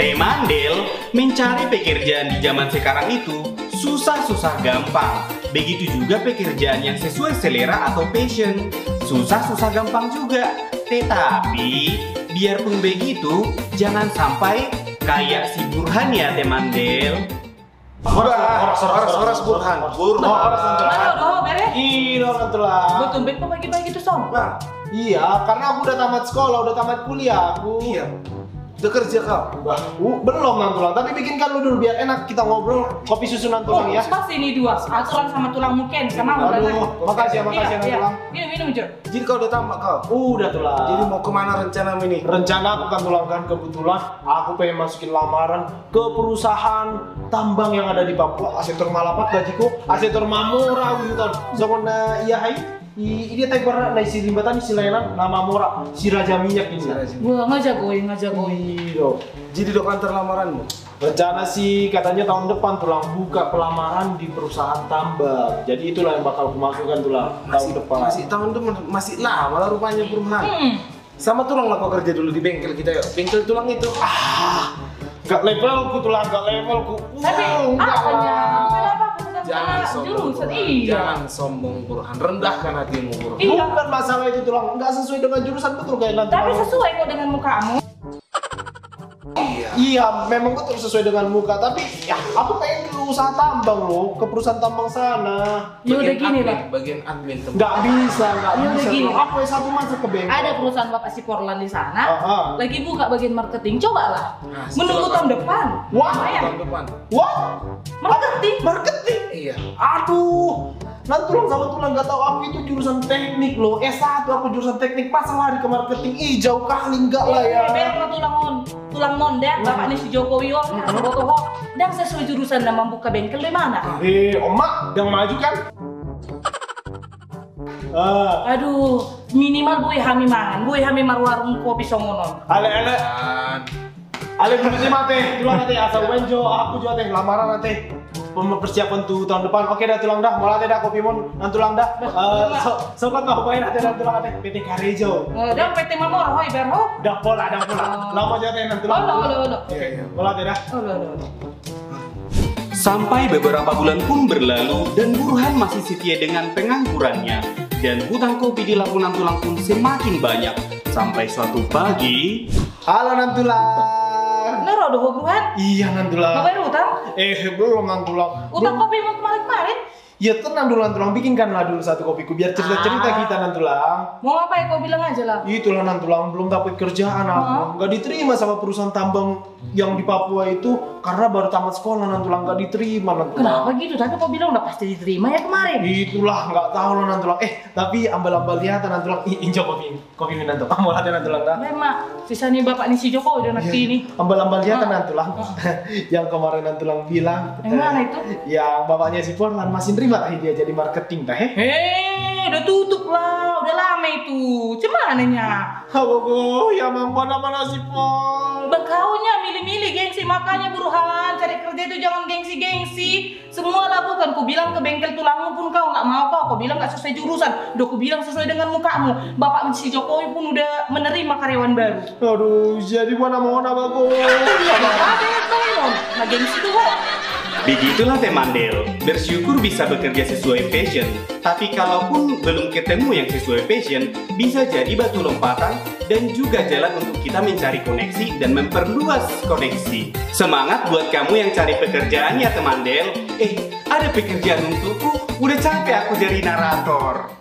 Temandel mencari pekerjaan di zaman sekarang itu susah-susah gampang. Begitu juga pekerjaan yang sesuai selera atau passion. Susah-susah gampang juga. Tetapi biarpun begitu, jangan sampai kayak si Burhan ya Temandel. Horas, horas, horas, horas, Burhan. Burhan. Mana udah bere? Iya, nanti lah. Betul bet pagi-pagi itu som. Nah, Iya, karena aku udah tamat sekolah, udah tamat kuliah aku. iya. Udah kerja kau? Bah, uh, belum nantulang, tapi bikinkan lu dulu biar enak kita ngobrol kopi susu Oh, nantulang ya. pas ini dua, aturan sama tulang muken sama Aduh, makasih ya, makasih ya, iya, iya. Tulang. Minum, minum, Jur. Jadi kau udah tamat kau? Udah tulang. Jadi mau ke mana rencana ini? rencana aku kan tulang kan kebetulan aku pengen masukin lamaran ke perusahaan tambang yang ada di Papua Asetor Malapat gajiku Asetor Mamora gitu kan Zamana iya hai I, ini tay pernah na si limbatan si layanan nama Mamora si Raja Minyak ini Gua ngajagoi, ngajagoi. Iya. Jadi dok antar lamaranmu? Rencana sih katanya tahun depan tulang buka pelamaran di perusahaan tambang. Jadi itulah yang bakal kumasukkan tulang tahun Masih, depan. masih tahun depan, masih lama lah rupanya Burhan. Hmm. Sama tulang lah kerja dulu di bengkel kita yuk. Bengkel tulang itu. Ah, gak levelku tulang, gak levelku. Tapi Wow, enggak apanya? Sombong. jurusan. Burhan. Iya. Jangan sombong Burhan. Rendahkan hatimu Burhan. Iya. Bukan masalah itu tulang, nggak sesuai dengan jurusan betul kayak nanti. Tapi sesuai kok dengan mukamu. Iya. Iya, memang betul sesuai dengan muka, tapi ya aku pengen dulu usaha tambang loh, ke perusahaan tambang sana. Ya udah gini lah. Bagian admin teman. Nggak bisa, nggak Ya udah bisa. gini. Aku yang satu masuk ke bengkel. Ada perusahaan Bapak si Porlan di sana. Ah, ah. Lagi buka bagian marketing. Cobalah. Nah, Menunggu tahun depan. Wah. Tahun depan. Wah, Marketing. marketing. Iya. Aduh, nanti tulang sama tulang nggak tahu aku itu jurusan teknik loh. S1 aku jurusan teknik, masa lari ke marketing? Ih, jauh kali enggak lah ya. Berak lah tulang mon, tulang mon deh. Bapak nih si Jokowi oh, foto ho. Dan sesuai jurusan dan mampu ke bengkel di mana? Eh, omak, yang maju kan? Ah, Aduh, minimal boy hami mangan, boy hami marwarung kopi songonon. ale ale Ale berarti mate, tulang nanti asal wenjo, aku juga teh lamaran nanti persiapan tuh tahun depan. Oke dah tulang dah, mulai dah kopi mon, nanti tulang dah. Eh, so, so kan kau main nanti nanti tulang nanti PT Karejo. Oh, dan PT Mamor hoi berho. Dah pola, dah pola. Lama aja teh nanti Oh, tulang. lo, lo, lo. teh dah. Oh, lo, lo, lo. Sampai beberapa bulan pun berlalu dan Burhan masih setia dengan penganggurannya dan hutang kopi di Labunan Tulang pun semakin banyak sampai suatu pagi Halo Nantulang. Nero doh buruhan. Iya Nantulang. Ngapain utang? Eh belum Nantulang. Utang kopi mau kemarin-kemarin? Ya tenang dulu Nantulang, bikinkanlah dulu satu kopiku biar cerita-cerita Ah. kita Nantulang. Mau ngapain kau bilang aja lah. Itulah Nantulang belum dapat kerjaan aku. Nggak diterima sama perusahaan tambang yang di Papua itu karena baru tamat sekolah Nantulang nggak diterima Nantulang. Kenapa gitu? Tapi kau bilang udah pasti diterima ya kemarin. Itulah nggak tahu lah Nantulang. Eh tapi ambal-ambal lihat Nantulang. Ih, injak kopi kopi Nantulang. Mau lihat Nantulang dah. Memang sisa nih bapak nih si Jokowi udah nanti ini. Ambal-ambal lihat Ah. Nantulang. yang kemarin Nantulang bilang. Yang mana itu? Yang bapaknya si Porlan masih nerima tah dia jadi marketing tah eh. Hei, udah tutup lah, udah lama itu. Cuman nya? Habogo, ya mampu mana si Por. Bekaunya milih-milih gengsi makanya buruhan cari kerja itu jangan gengsi-gengsi. Semua lah bukan. Ku bilang ke bengkel tulangmu pun kau nggak mau kau. Kau bilang nggak sesuai jurusan. Udah ku bilang sesuai dengan mukamu. Bapak si Jokowi pun udah menerima karyawan baru. Aduh, jadi mana mau bago. Ada yang nah gengsi tuh Begitulah Temandel, bersyukur bisa bekerja sesuai passion. Tapi kalaupun belum ketemu yang sesuai passion, bisa jadi batu lompatan dan juga jalan untuk kita mencari koneksi dan memperluas koneksi. Semangat buat kamu yang cari pekerjaan ya Temandel. Eh, ada pekerjaan untukku, udah capek aku jadi narator.